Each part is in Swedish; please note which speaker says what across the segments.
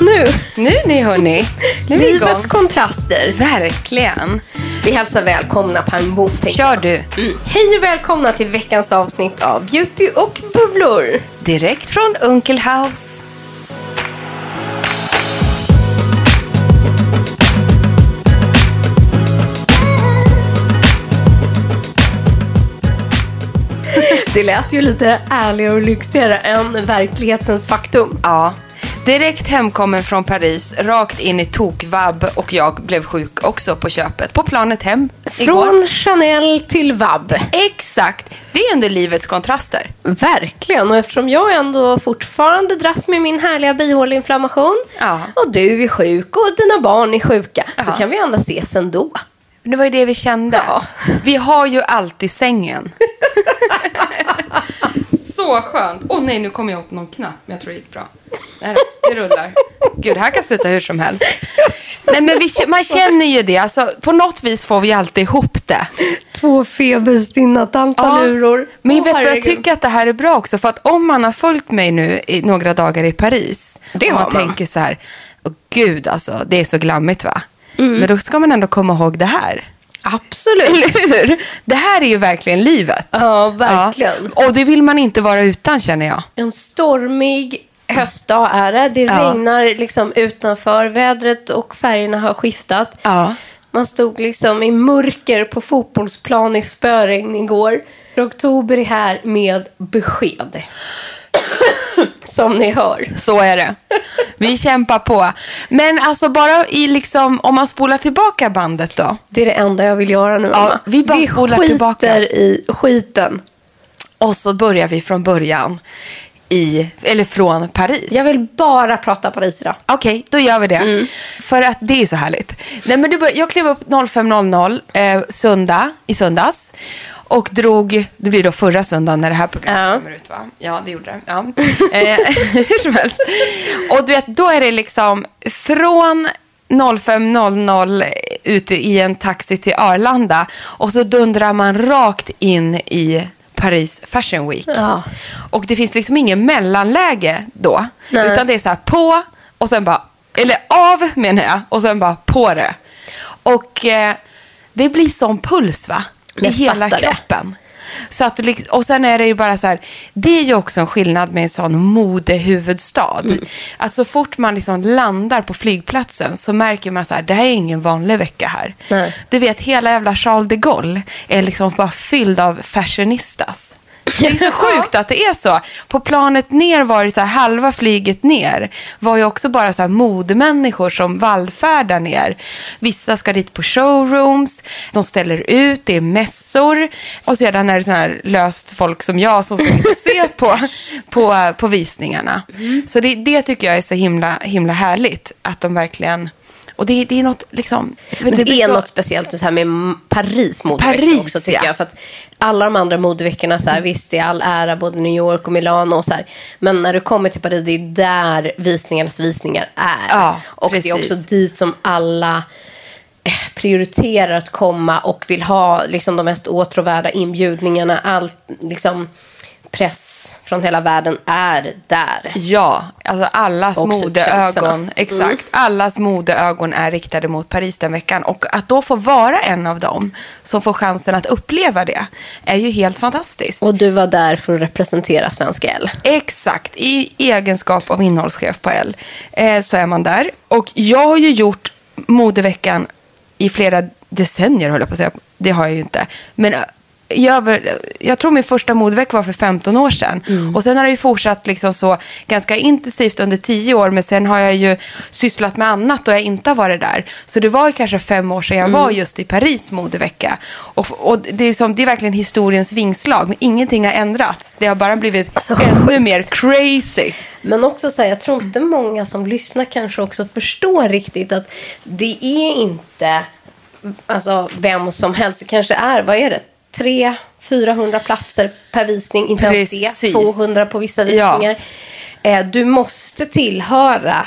Speaker 1: Nu,
Speaker 2: Nu ni hörni, nu är vi igång.
Speaker 1: livets kontraster.
Speaker 2: Verkligen.
Speaker 1: Vi hälsar välkomna pang bom. tänker
Speaker 2: Kör
Speaker 1: jag.
Speaker 2: du.
Speaker 1: Mm. Hej och välkomna till veckans avsnitt av Beauty och bubblor.
Speaker 2: Direkt från Unkel House.
Speaker 1: Det lät ju lite ärligare och lyxigare än verklighetens faktum.
Speaker 2: Ja. Direkt hemkommen från Paris, rakt in i tokvabb och jag blev sjuk också på köpet. På planet hem igår.
Speaker 1: Från Chanel till vab.
Speaker 2: Exakt. Det är ändå livets kontraster.
Speaker 1: Verkligen, och eftersom jag ändå fortfarande dras med min härliga bihåleinflammation
Speaker 2: Ja.
Speaker 1: och du är sjuk och dina barn är sjuka så
Speaker 2: Ja.
Speaker 1: kan vi ändå ses ändå.
Speaker 2: Det var ju det vi kände.
Speaker 1: Ja.
Speaker 2: Vi har ju alltid sängen. Så skönt. Åh nej, nu kom jag åt någon knapp, men jag tror det gick bra. Då, det rullar. Gud, det här kan sluta hur som helst. Nej, men vi, man känner ju det. Alltså, på något vis får vi alltid ihop det.
Speaker 1: Två feberstinna tantaluror.
Speaker 2: Men
Speaker 1: Åh,
Speaker 2: vet vad jag tycker att det här är bra också? För att om man har följt mig nu i några dagar i Paris.
Speaker 1: Det har
Speaker 2: man,
Speaker 1: man.
Speaker 2: tänker så här, åh gud alltså, det är så glammigt va?
Speaker 1: Mm.
Speaker 2: Men då ska man ändå komma ihåg det här.
Speaker 1: Absolut.
Speaker 2: Eller hur? Det här är ju verkligen livet.
Speaker 1: Ja, verkligen.
Speaker 2: Ja. Och det vill man inte vara utan känner jag.
Speaker 1: En stormig höstdag är det. Det
Speaker 2: Ja.
Speaker 1: regnar liksom utanför. Vädret och färgerna har skiftat.
Speaker 2: Ja.
Speaker 1: Man stod liksom i mörker på fotbollsplan i spöregn igår. Oktober är här med besked. Som ni hör.
Speaker 2: Så är det. Vi kämpar på. Men alltså bara i liksom, om man spolar tillbaka bandet då.
Speaker 1: Det är det enda jag vill göra nu,
Speaker 2: Ja,
Speaker 1: Emma.
Speaker 2: vi bara spolar
Speaker 1: skiter
Speaker 2: tillbaka.
Speaker 1: i skiten.
Speaker 2: Och så börjar vi från början. I, eller från Paris.
Speaker 1: Jag vill bara prata Paris idag.
Speaker 2: Okej, då gör vi det.
Speaker 1: Mm.
Speaker 2: För att det är så härligt. Nej, men bör, jag klev upp 05.00 eh, söndag, i söndags. Och drog, det blir då förra söndagen när det här programmet
Speaker 1: Ja.
Speaker 2: kommer ut va? Ja, det gjorde det. Ja. Eh, hur som helst. Och du vet, då är det liksom från 05.00 ute i en taxi till Arlanda. Och så dundrar man rakt in i Paris Fashion Week.
Speaker 1: Ja.
Speaker 2: Och det finns liksom ingen mellanläge då.
Speaker 1: Nej.
Speaker 2: Utan det är så här på och sen bara, eller av menar jag, och sen bara på det. Och eh, det blir sån puls va?
Speaker 1: Jag
Speaker 2: hela kroppen. Så att, och sen är det ju bara så här, det är ju också en skillnad med en sån modehuvudstad.
Speaker 1: Mm.
Speaker 2: Att så fort man liksom landar på flygplatsen så märker man så här, det här är ingen vanlig vecka här.
Speaker 1: Nej.
Speaker 2: Du vet, hela jävla Charles de Gaulle är liksom bara fylld av fashionistas. Det är så sjukt att det är så. På planet ner var det så här, halva flyget ner var ju också bara så här modemänniskor som vallfärdar ner. Vissa ska dit på showrooms, de ställer ut, det är mässor och sedan är det så här löst folk som jag som ska se på, på, på visningarna. Så det, det tycker jag är så himla, himla härligt att de verkligen och det, det är något liksom...
Speaker 1: Men det,
Speaker 2: blir
Speaker 1: är
Speaker 2: så-
Speaker 1: något speciellt här med Paris modevecka
Speaker 2: Paris,
Speaker 1: också tycker
Speaker 2: ja.
Speaker 1: jag. För att alla de andra modeveckorna, så här, visst det är all ära både New York och Milano och så här. Men när du kommer till Paris, det är där visningarnas visningar är.
Speaker 2: Ja,
Speaker 1: och det är
Speaker 2: precis.
Speaker 1: också dit som alla eh, prioriterar att komma och vill ha liksom, de mest åtråvärda inbjudningarna. All liksom, press från hela världen är där.
Speaker 2: Ja, alltså allas modeögon.
Speaker 1: känslan.
Speaker 2: Exakt.
Speaker 1: Mm.
Speaker 2: Allas modeögon är riktade mot Paris den veckan. Och att då få vara en av dem som får chansen att uppleva det är ju helt fantastiskt.
Speaker 1: Och du var där för att representera Svensk L.
Speaker 2: Exakt, i egenskap av innehållschef på L eh, så är man där. Och jag har ju gjort modeveckan i flera decennier, höll jag på att säga. Det har jag ju inte. Men över, jag tror min första modevecka var för 15 år sedan.
Speaker 1: Mm.
Speaker 2: Och sen har det ju fortsatt liksom så ganska intensivt under 10 år. Men sen har jag ju sysslat med annat och jag inte har varit där. Så det var ju kanske fem år sedan jag
Speaker 1: Mm.
Speaker 2: var just i Paris modevecka. Och, och det, är som, det är verkligen historiens vingslag. Men ingenting har ändrats. Det har bara blivit
Speaker 1: Så
Speaker 2: ännu
Speaker 1: sjukt.
Speaker 2: mer crazy.
Speaker 1: Men också så här, jag tror inte många som lyssnar kanske också förstår riktigt att det är inte alltså, vem som helst. Det kanske är, vad är det, 300-400 platser per visning. Inte ens det,
Speaker 2: Precis.
Speaker 1: 200 på vissa
Speaker 2: Ja.
Speaker 1: visningar. Eh, du måste tillhöra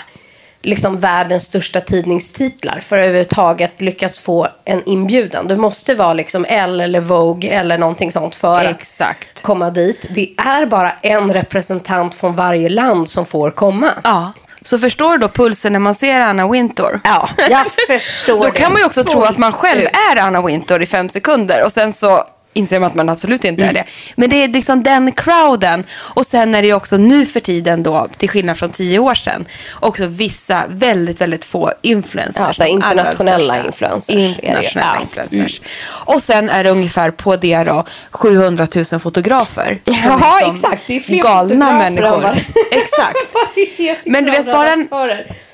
Speaker 1: liksom världens största tidningstitlar för att överhuvudtaget lyckas få en inbjudan. Du måste vara liksom Elle eller Vogue eller någonting sånt för att
Speaker 2: Exakt.
Speaker 1: komma dit. Det är bara en representant från varje land som får komma.
Speaker 2: Ja. Så förstår du då pulsen när man ser Anna Wintour?
Speaker 1: Ja, jag förstår
Speaker 2: Då kan man ju också tro att man själv är Anna Wintour i fem sekunder och sen så inser man att man absolut inte
Speaker 1: Mm.
Speaker 2: är det. Men det är liksom den crowden. Och sen är det också nu för tiden då, till skillnad från tio år sedan, också vissa väldigt, väldigt få influencers.
Speaker 1: Ja, så internationella influencers.
Speaker 2: Internationella
Speaker 1: Ja. Mm.
Speaker 2: influencers. Och sen är det ungefär på det då 700 000 fotografer.
Speaker 1: Ja,
Speaker 2: liksom
Speaker 1: exakt. Det är fler
Speaker 2: galna människor. Exakt. Men du vet, bara en-.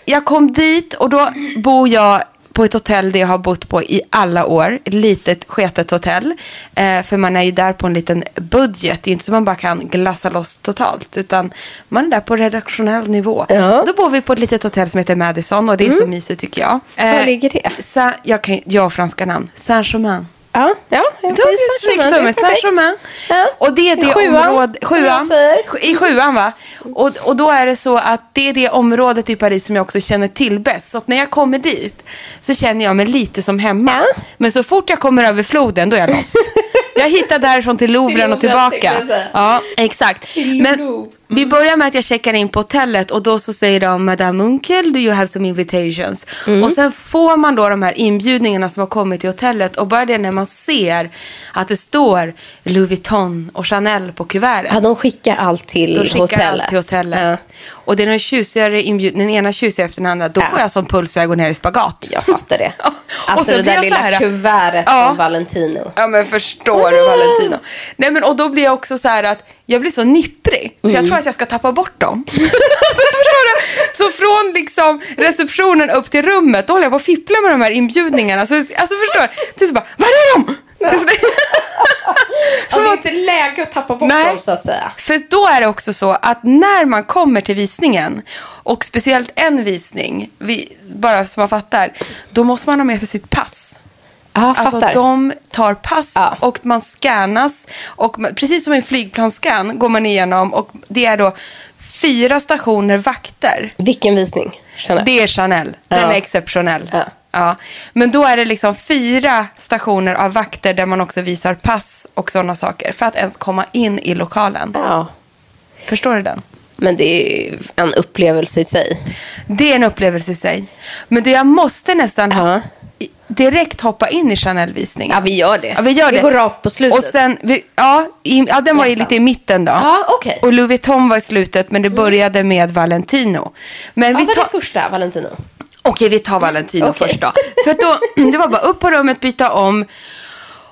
Speaker 2: Jag kom dit och då bor jag på ett hotell där jag har bott på i alla år. Ett litet sketet hotell. Eh, för man är ju där på en liten budget. Det är inte så man bara kan glassa loss totalt. Utan man är där på redaktionell nivå.
Speaker 1: Ja.
Speaker 2: Då bor vi på ett litet hotell som heter Madison och det är så mysigt tycker jag.
Speaker 1: Var ligger det?
Speaker 2: Sa, jag, kan, jag har franska namn. Saint-Germain.
Speaker 1: Ja, ja.
Speaker 2: Det är snyggt med Saint-Germain.
Speaker 1: Ja.
Speaker 2: Och det är det
Speaker 1: Sjuan, jag
Speaker 2: Sjuan. I sjuan va? Och, och då är det så att det är det området i Paris som jag också känner till bäst. Så att när jag kommer dit så känner jag mig lite som hemma.
Speaker 1: Ja.
Speaker 2: Men så fort jag kommer över floden då är jag lost. jag hittar därifrån till Louvren och tillbaka. Ja, exakt. Men vi börjar med att jag checkar in på hotellet och då så säger de Madame Unkel, do you have some invitations?
Speaker 1: Mm.
Speaker 2: Och sen får man då de här inbjudningarna som har kommit till hotellet och bara det när man ser att det står Louis Vuitton och Chanel på kuvertet.
Speaker 1: Ja, de skickar allt till
Speaker 2: Då skickar
Speaker 1: hotellet.
Speaker 2: allt till hotellet.
Speaker 1: Ja.
Speaker 2: Och det är den tjusigare inbjud- den ena tjusigare efter den andra. Då
Speaker 1: Ja.
Speaker 2: får jag som puls så jag går ner i spagat.
Speaker 1: Jag fattar det.
Speaker 2: Och
Speaker 1: Alltså
Speaker 2: så
Speaker 1: det där lilla
Speaker 2: här-
Speaker 1: kuvertet
Speaker 2: Ja.
Speaker 1: från Valentino.
Speaker 2: Ja men förstår du Valentino. Nej men och då blir jag också så här att jag blir så nipprig så
Speaker 1: Mm.
Speaker 2: jag tror att jag ska tappa bort dem. Så från liksom receptionen upp till rummet då håller jag på att fippla med de här inbjudningarna. Så, alltså förstår du? Tills bara, var är de? Tills,
Speaker 1: Ja, det är inte läge att tappa bort
Speaker 2: Nej.
Speaker 1: dem så att säga.
Speaker 2: För då är det också så att när man kommer till visningen och speciellt en visning, vi, bara så man fattar, då måste man ha med sig sitt pass.
Speaker 1: Ja,
Speaker 2: Alltså
Speaker 1: fattar.
Speaker 2: de tar pass
Speaker 1: Ja.
Speaker 2: och man scannas och man, precis som en flygplansscan går man igenom och det är då fyra stationer vakter.
Speaker 1: Vilken visning? Känner.
Speaker 2: Det är Chanel. Den
Speaker 1: Ja.
Speaker 2: är exceptionell.
Speaker 1: Ja.
Speaker 2: Ja. Men då är det liksom fyra stationer av vakter där man också visar pass och sådana saker för att ens komma in i lokalen.
Speaker 1: Ja.
Speaker 2: Förstår du den?
Speaker 1: Men det är ju en upplevelse i sig.
Speaker 2: Det är en upplevelse i sig. Men du, jag måste nästan
Speaker 1: Ja.
Speaker 2: Direkt hoppa in i Chanel-visningen.
Speaker 1: Ja, vi gör det.
Speaker 2: Ja, vi gör
Speaker 1: Vi
Speaker 2: det.
Speaker 1: går rakt på slutet.
Speaker 2: Och sen, vi, ja, i, ja, den var ju
Speaker 1: Nästan.
Speaker 2: lite i mitten då.
Speaker 1: Ja, okej.
Speaker 2: Och Louis Vuitton var i slutet, men det började med Valentino. Men
Speaker 1: Ja,
Speaker 2: vi tar,
Speaker 1: det första, Valentino?
Speaker 2: Okej, vi tar Valentino
Speaker 1: Okej.
Speaker 2: först då. För då, det var bara upp på rummet, byta om.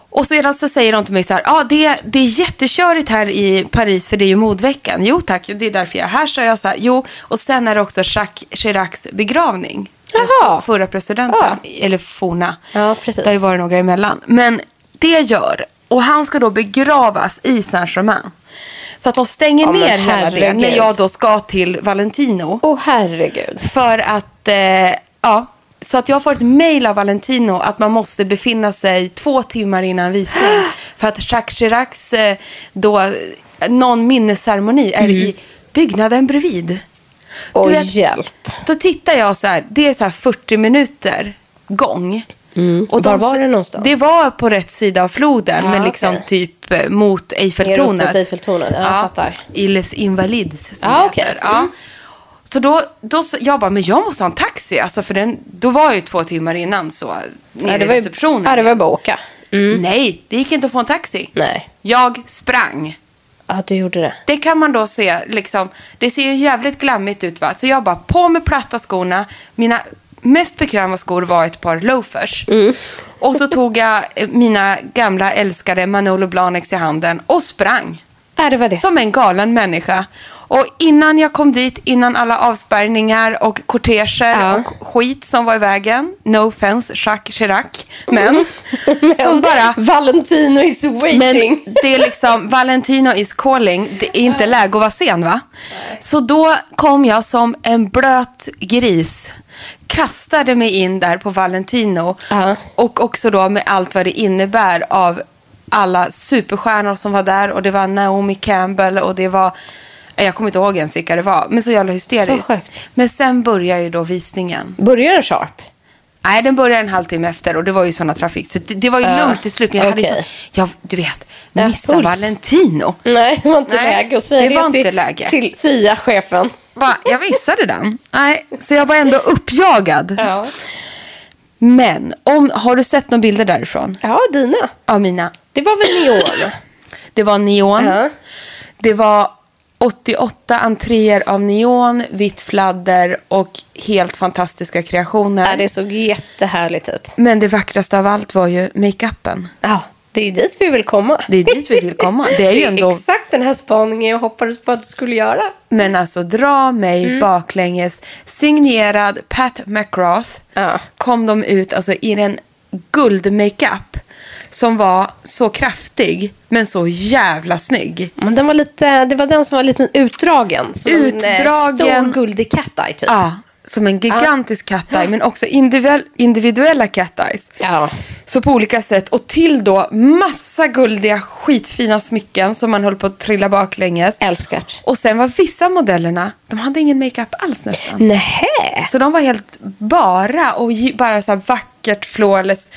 Speaker 2: Och sedan så säger de till mig så här, ja ah, det, det är jättekörigt här i Paris för det är ju modveckan. Jo tack, det är därför jag är här, sa jag så här. Jo, och sen är det också Jacques Chiracs begravning.
Speaker 1: Jaha.
Speaker 2: Förra presidenten, eller forna.
Speaker 1: Ja, precis.
Speaker 2: Det har ju varit några emellan. Men det gör, och han ska då begravas i Saint-Germain. Så att de stänger
Speaker 1: Ja,
Speaker 2: ner hela det när jag då ska till Valentino.
Speaker 1: Åh, herregud.
Speaker 2: För att, eh, ja, så att jag får ett mail av Valentino att man måste befinna sig två timmar innan visning. för att Jacques Chiracs, eh, då, någon minnesceremoni är i byggnaden bredvid.
Speaker 1: Åh,
Speaker 2: vet-
Speaker 1: hjälp.
Speaker 2: Då tittar jag så här, det är så här 40 minuter gång. Och
Speaker 1: Var var det någonstans?
Speaker 2: Det var på rätt sida av floden,
Speaker 1: Ja,
Speaker 2: men liksom
Speaker 1: okej.
Speaker 2: typ eh, mot Eiffeltornet.
Speaker 1: mot Eiffeltornet, ja, jag fattar.
Speaker 2: I Les Invalides som
Speaker 1: Ja,
Speaker 2: det heter. Ja. Så då, då så, jag bara, men jag måste ha en taxi. Alltså för den, då var jag ju två timmar innan så nere
Speaker 1: Ja, det
Speaker 2: i
Speaker 1: var ju,
Speaker 2: receptionen.
Speaker 1: ja, det var bara att åka.
Speaker 2: Nej, det gick inte att få en taxi.
Speaker 1: Nej.
Speaker 2: Jag sprang.
Speaker 1: Ja, du gjorde det.
Speaker 2: Det kan man då se, liksom, det ser ju jävligt glammigt ut va. Så jag bara på med platta skorna, mina mest bekväma skor var ett par loafers.
Speaker 1: Mm.
Speaker 2: Och så tog jag eh, mina gamla älskade Manolo Blahniks i handen och sprang.
Speaker 1: Ja, det var det.
Speaker 2: Som en galen människa. Och innan jag kom dit, innan alla avspärrningar och korteger
Speaker 1: Ja.
Speaker 2: och skit som var i vägen, no offense, Jacques Chirac, men som bara...
Speaker 1: Valentino is waiting.
Speaker 2: Men det är liksom, Valentino is calling, det är inte läge att vara sen va? Så då kom jag som en blöt gris, kastade mig in där på Valentino
Speaker 1: Ja.
Speaker 2: och också då med allt vad det innebär av alla superstjärnor som var där och det var Naomi Campbell och det var jag kommer inte ihåg ens vilka det var, men så jävla hysteriskt.
Speaker 1: Så sjukt.
Speaker 2: Men sen börjar ju då visningen.
Speaker 1: Börjar den sharp?
Speaker 2: Nej, den började en halvtimme efter och det var ju sådana trafik. Så det, det var ju
Speaker 1: Ja,
Speaker 2: lugnt till slut. Men jag hade ju
Speaker 1: okej.
Speaker 2: så, jag, du vet,
Speaker 1: Ja,
Speaker 2: missa
Speaker 1: puls.
Speaker 2: Valentino.
Speaker 1: Nej, det var inte
Speaker 2: Nej,
Speaker 1: läge att säga
Speaker 2: det var
Speaker 1: till,
Speaker 2: inte läge.
Speaker 1: till SIA-chefen.
Speaker 2: Va? Jag missade den. Nej, så jag var ändå uppjagad.
Speaker 1: Ja.
Speaker 2: Men, om, har du sett några bilder därifrån?
Speaker 1: ja, dina.
Speaker 2: Av mina?
Speaker 1: Det var väl neon?
Speaker 2: Det var neon.
Speaker 1: Ja.
Speaker 2: Det var 88 entréer av neon, vitt fladder och helt fantastiska kreationer.
Speaker 1: Ja, det såg jättehärligt ut.
Speaker 2: Men det vackraste av allt var ju makeupen.
Speaker 1: Ja, det är ju dit vi vill komma.
Speaker 2: Det är dit vi vill komma. Det är ju ändå...
Speaker 1: exakt den här spaningen jag hoppades på att du skulle göra.
Speaker 2: Men alltså dra mig
Speaker 1: Mm.
Speaker 2: baklänges. Signerad Pat McGrath
Speaker 1: Ja.
Speaker 2: kom de ut alltså, i en guldmakeup som var så kraftig men så jävla snygg.
Speaker 1: Men den var lite, det var den som var lite utdragen. Som En
Speaker 2: Utdragen.
Speaker 1: eh, stor guldig cat eye, typ.
Speaker 2: Ja, som en gigantisk cat eye men också individuell, individuella cat eyes.
Speaker 1: Ja.
Speaker 2: Så på olika sätt. Och till då massa guldiga skitfina smycken som man höll på att trilla baklänges.
Speaker 1: Älskar.
Speaker 2: Och sen var vissa modellerna, de hade ingen makeup alls nästan.
Speaker 1: Nähä.
Speaker 2: Så de var helt bara och bara så vackert flawless.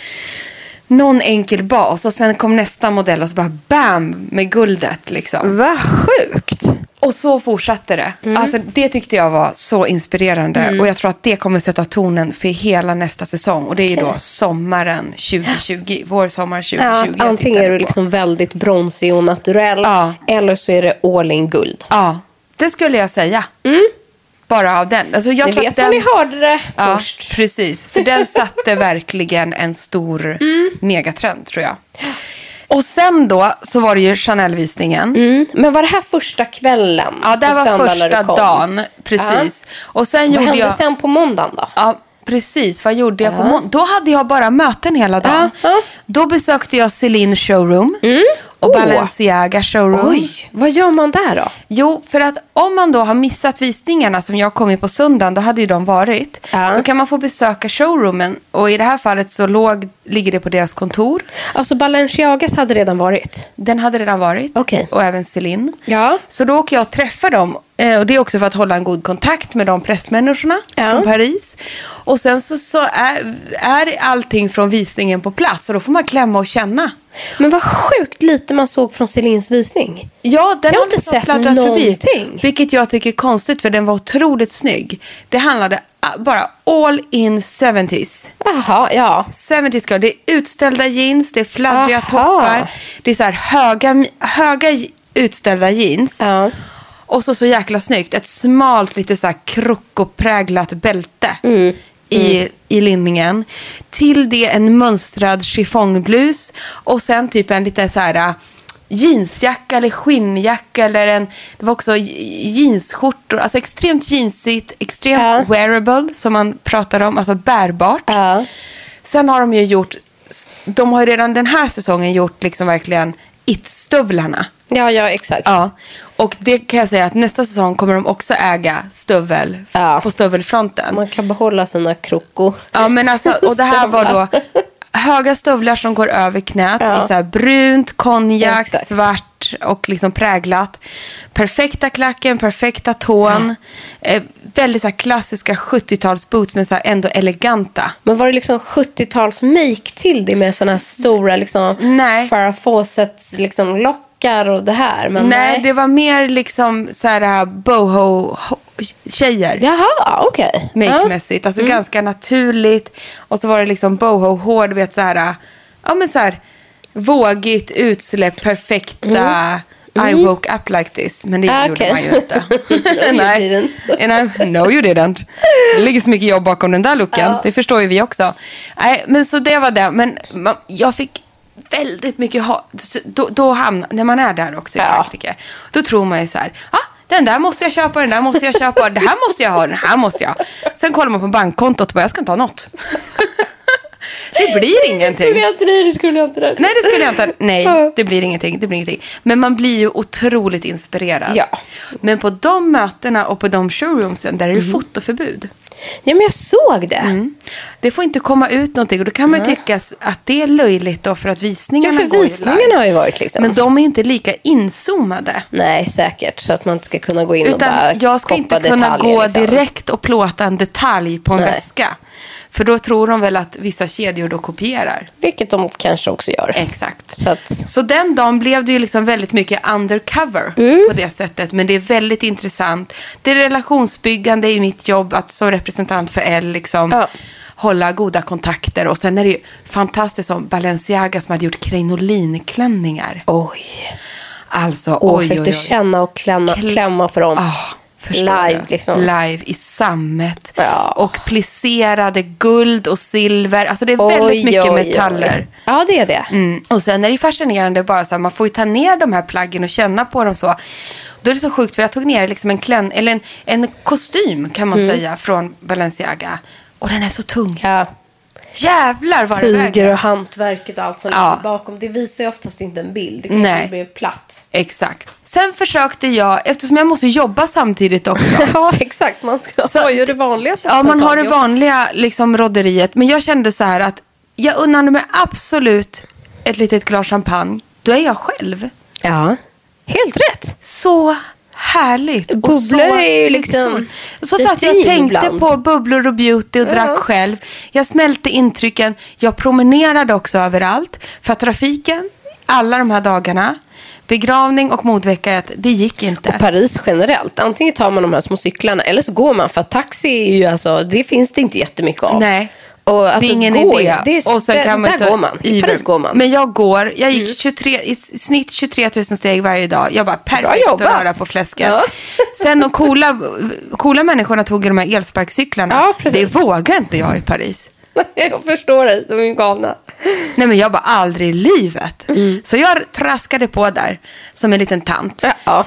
Speaker 2: Någon enkel bas och sen kom nästa modell och så bara bam med guldet liksom.
Speaker 1: Vad sjukt.
Speaker 2: Och så fortsatte det.
Speaker 1: Mm.
Speaker 2: Alltså, det tyckte jag var så inspirerande och jag tror att det kommer sätta tonen för hela nästa säsong. Och det är ju då sommaren 2020, vår sommar 2020.
Speaker 1: Ja, antingen är du liksom väldigt bronsig och naturell.
Speaker 2: Ja.
Speaker 1: Eller så är det all in guld.
Speaker 2: Ja, det skulle jag säga. Bara av den. Alltså, jag
Speaker 1: Mm. Ni vet
Speaker 2: den...
Speaker 1: var ni hörde det
Speaker 2: Ja,
Speaker 1: först.
Speaker 2: precis. För den satte verkligen en stor
Speaker 1: Mm.
Speaker 2: megatrend, tror jag. Och sen då så var det ju Chanel-visningen.
Speaker 1: Mm. Men var det här första kvällen?
Speaker 2: Ja, det var första dagen. Precis. Och sen
Speaker 1: Vad
Speaker 2: gjorde
Speaker 1: hände
Speaker 2: jag...
Speaker 1: sen på måndagen då?
Speaker 2: Ja, precis. Vad gjorde jag på måndag? Då hade jag bara möten hela dagen.
Speaker 1: Ja, ja.
Speaker 2: Då besökte jag Celine showroom och. Balenciaga showroom.
Speaker 1: Oj, vad gör man där då?
Speaker 2: Jo, för att om man då har missat visningarna som jag kom i på söndagen, då hade ju de varit.
Speaker 1: Ja.
Speaker 2: Då kan man få besöka showroomen och i det här fallet så låg, ligger det på deras kontor.
Speaker 1: Alltså Balenciagas hade redan varit.
Speaker 2: Den hade redan varit.
Speaker 1: Okej.
Speaker 2: Och även Celine.
Speaker 1: Ja.
Speaker 2: Så då åker jag och träffar dem. Eh, Och det är också för att hålla en god kontakt med de pressmänniskorna
Speaker 1: Ja.
Speaker 2: från Paris. Och sen så, så är, är allting från visningen på plats. Och då får man klämma och känna.
Speaker 1: Men vad sjukt lite man såg från Celines visning.
Speaker 2: Ja, den
Speaker 1: Jag har inte
Speaker 2: liksom
Speaker 1: sett
Speaker 2: fladdrat förbi.
Speaker 1: någonting.
Speaker 2: Vilket jag tycker är konstigt för den var otroligt snygg. Det handlade ah, bara all in 70s.
Speaker 1: Jaha, ja.
Speaker 2: 70s girl. Det är utställda jeans, det är fladdriga
Speaker 1: Aha.
Speaker 2: toppar. Det är så här höga, höga utställda jeans.
Speaker 1: ja.
Speaker 2: Och så så jäkla snyggt. Ett smalt, lite så här krokopräglat bälte
Speaker 1: Mm.
Speaker 2: I, i linningen. Till det en mönstrad chiffongblus. Och sen typ en liten så här äh, jeansjacka eller skinnjacka. Eller en, det var också jeansskjortor. Alltså extremt jeansigt, extremt
Speaker 1: Ja.
Speaker 2: wearable som man pratar om. Alltså bärbart.
Speaker 1: Ja.
Speaker 2: Sen har de ju gjort, de har ju redan den här säsongen gjort liksom verkligen it-stövlarna.
Speaker 1: Ja, ja, exakt.
Speaker 2: Ja, och det kan jag säga att nästa säsong kommer de också äga stövel
Speaker 1: Ja.
Speaker 2: på stövelfronten.
Speaker 1: Man kan behålla sina kroko.
Speaker 2: Ja, men alltså, och det här var då. höga stövlar som går över knät
Speaker 1: Ja.
Speaker 2: i så brunt, konjak,
Speaker 1: Exakt.
Speaker 2: svart och liksom präglat. Perfekta klacken, perfekta tån. Eh, väldigt så klassiska 70-talsboots men så ändå eleganta.
Speaker 1: Men var det liksom 70-tals make till det med såna här stora liksom
Speaker 2: Nej.
Speaker 1: Farrah Fawcetts liksom lockar och det här? Men
Speaker 2: nej,
Speaker 1: nej,
Speaker 2: det var mer liksom så här äh, boho-tjejer.
Speaker 1: Jaha, okej.
Speaker 2: Make-mässigt. Alltså ganska naturligt. Och så var det liksom boho-hår, du vet så här, ja men så här vågigt utsläpp, perfekta I woke up like this. Men det
Speaker 1: Ah,
Speaker 2: gjorde
Speaker 1: okej.
Speaker 2: man ju inte. Nej, no you didn't. Det ligger så mycket jobb bakom den där looken. Det förstår ju vi också. Nej, men så det var det. Men man, jag fick väldigt mycket ha, då, då hamnar, när man är där också i
Speaker 1: Ja.
Speaker 2: Frankrike, då tror man ju så här, ah, den där måste jag köpa, den där måste jag köpa, det här måste jag ha, den här måste jag. Sen kollar man på bankkontot och bara, jag ska inte ha något. det blir ingenting.
Speaker 1: Jag inte det, det skulle jag inte det.
Speaker 2: Nej, det skulle jag inte. Nej, det blir ingenting. Det blir ingenting. Men man blir ju otroligt inspirerad.
Speaker 1: Ja.
Speaker 2: Men på de mötena och på de showroomsen, där är det
Speaker 1: Mhm.
Speaker 2: fotoförbud.
Speaker 1: Ja, men jag såg det.
Speaker 2: Mm. Det får inte komma ut någonting och då kan man ju tycka att det är löjligt då för att
Speaker 1: Ja,
Speaker 2: visningarna
Speaker 1: för
Speaker 2: går ju
Speaker 1: visningarna
Speaker 2: live.
Speaker 1: har ju varit liksom.
Speaker 2: Men de är inte lika inzoomade.
Speaker 1: Nej, säkert. Så att man inte ska kunna gå in och bara
Speaker 2: Utan jag ska inte kunna gå
Speaker 1: liksom.
Speaker 2: direkt och plåta en detalj på en
Speaker 1: Nej.
Speaker 2: väska. För då tror de väl att vissa kedjor då kopierar.
Speaker 1: Vilket de kanske också gör.
Speaker 2: Exakt.
Speaker 1: Så att,
Speaker 2: Så den dagen blev det ju liksom väldigt mycket undercover
Speaker 1: Mm.
Speaker 2: på det sättet. Men det är väldigt intressant. Det är relationsbyggande i mitt jobb att som representant för L liksom
Speaker 1: Ja.
Speaker 2: hålla goda kontakter. Och sen är det ju fantastiskt som Balenciaga som hade gjort krinolinklänningar.
Speaker 1: oj.
Speaker 2: Alltså,
Speaker 1: Åh,
Speaker 2: oj,
Speaker 1: fick
Speaker 2: oj,
Speaker 1: du
Speaker 2: oj.
Speaker 1: känna och klämma,
Speaker 2: Kl-
Speaker 1: klämma på dem?
Speaker 2: Ah, förstår
Speaker 1: Live, liksom.
Speaker 2: Live i sammet.
Speaker 1: Ja.
Speaker 2: Och plisserade guld och silver. Alltså det är väldigt
Speaker 1: Oj,
Speaker 2: mycket
Speaker 1: oj, oj.
Speaker 2: metaller.
Speaker 1: Ja, det är det.
Speaker 2: Mm. Och sen är det fascinerande bara så här, man får ju ta ner de här plaggen och känna på dem så. Då är det så sjukt för jag tog ner liksom en, klän, eller en, en kostym kan man säga från Balenciaga. Och den är så tung.
Speaker 1: Mm. Ja.
Speaker 2: Jävlar vad det
Speaker 1: Tyger och hantverket och allt som
Speaker 2: Ja.
Speaker 1: ligger bakom. Det visar ju oftast inte en bild. Det kan
Speaker 2: Nej.
Speaker 1: bli platt.
Speaker 2: Exakt. Sen försökte jag, eftersom jag måste jobba samtidigt också.
Speaker 1: Ja, exakt. Man ska
Speaker 2: Så-
Speaker 1: ha ju det vanliga
Speaker 2: Ja, man har det
Speaker 1: vanliga.
Speaker 2: vanliga liksom, rodderiet. Men jag kände så här att jag unnade mig absolut ett litet glas champagne. Då är jag själv.
Speaker 1: Ja, helt rätt.
Speaker 2: Så härligt.
Speaker 1: Bubblor
Speaker 2: så,
Speaker 1: är ju liksom
Speaker 2: Så,
Speaker 1: det
Speaker 2: satt jag tänkte
Speaker 1: ibland.
Speaker 2: på bubblor och beauty och drack
Speaker 1: Ja.
Speaker 2: själv. Jag smälte intrycken. Jag promenerade också överallt. För att trafiken, alla de här dagarna, begravning och modvecka, att det gick inte.
Speaker 1: Och Paris generellt. Antingen tar man de här små cyklarna eller så går man. För att taxi är ju alltså, det finns det inte jättemycket av.
Speaker 2: Nej.
Speaker 1: Och alltså,
Speaker 2: det är ingen
Speaker 1: gå,
Speaker 2: idé.
Speaker 1: Det är,
Speaker 2: och sen
Speaker 1: där,
Speaker 2: kan man
Speaker 1: där går man. I. Paris går man. Mm.
Speaker 2: Men jag går, jag gick 23, i snitt 23 000 steg varje dag. Jag bara, perfekt att röra på fläsket.
Speaker 1: Ja.
Speaker 2: Sen de coola, coola människorna tog ju de här elsparkcyklarna.
Speaker 1: Ja,
Speaker 2: det vågar inte jag i Paris.
Speaker 1: jag förstår dig, de är galna.
Speaker 2: Nej men jag bara, aldrig i livet.
Speaker 1: Mm.
Speaker 2: Så jag traskade på där som en liten tant.
Speaker 1: Ja,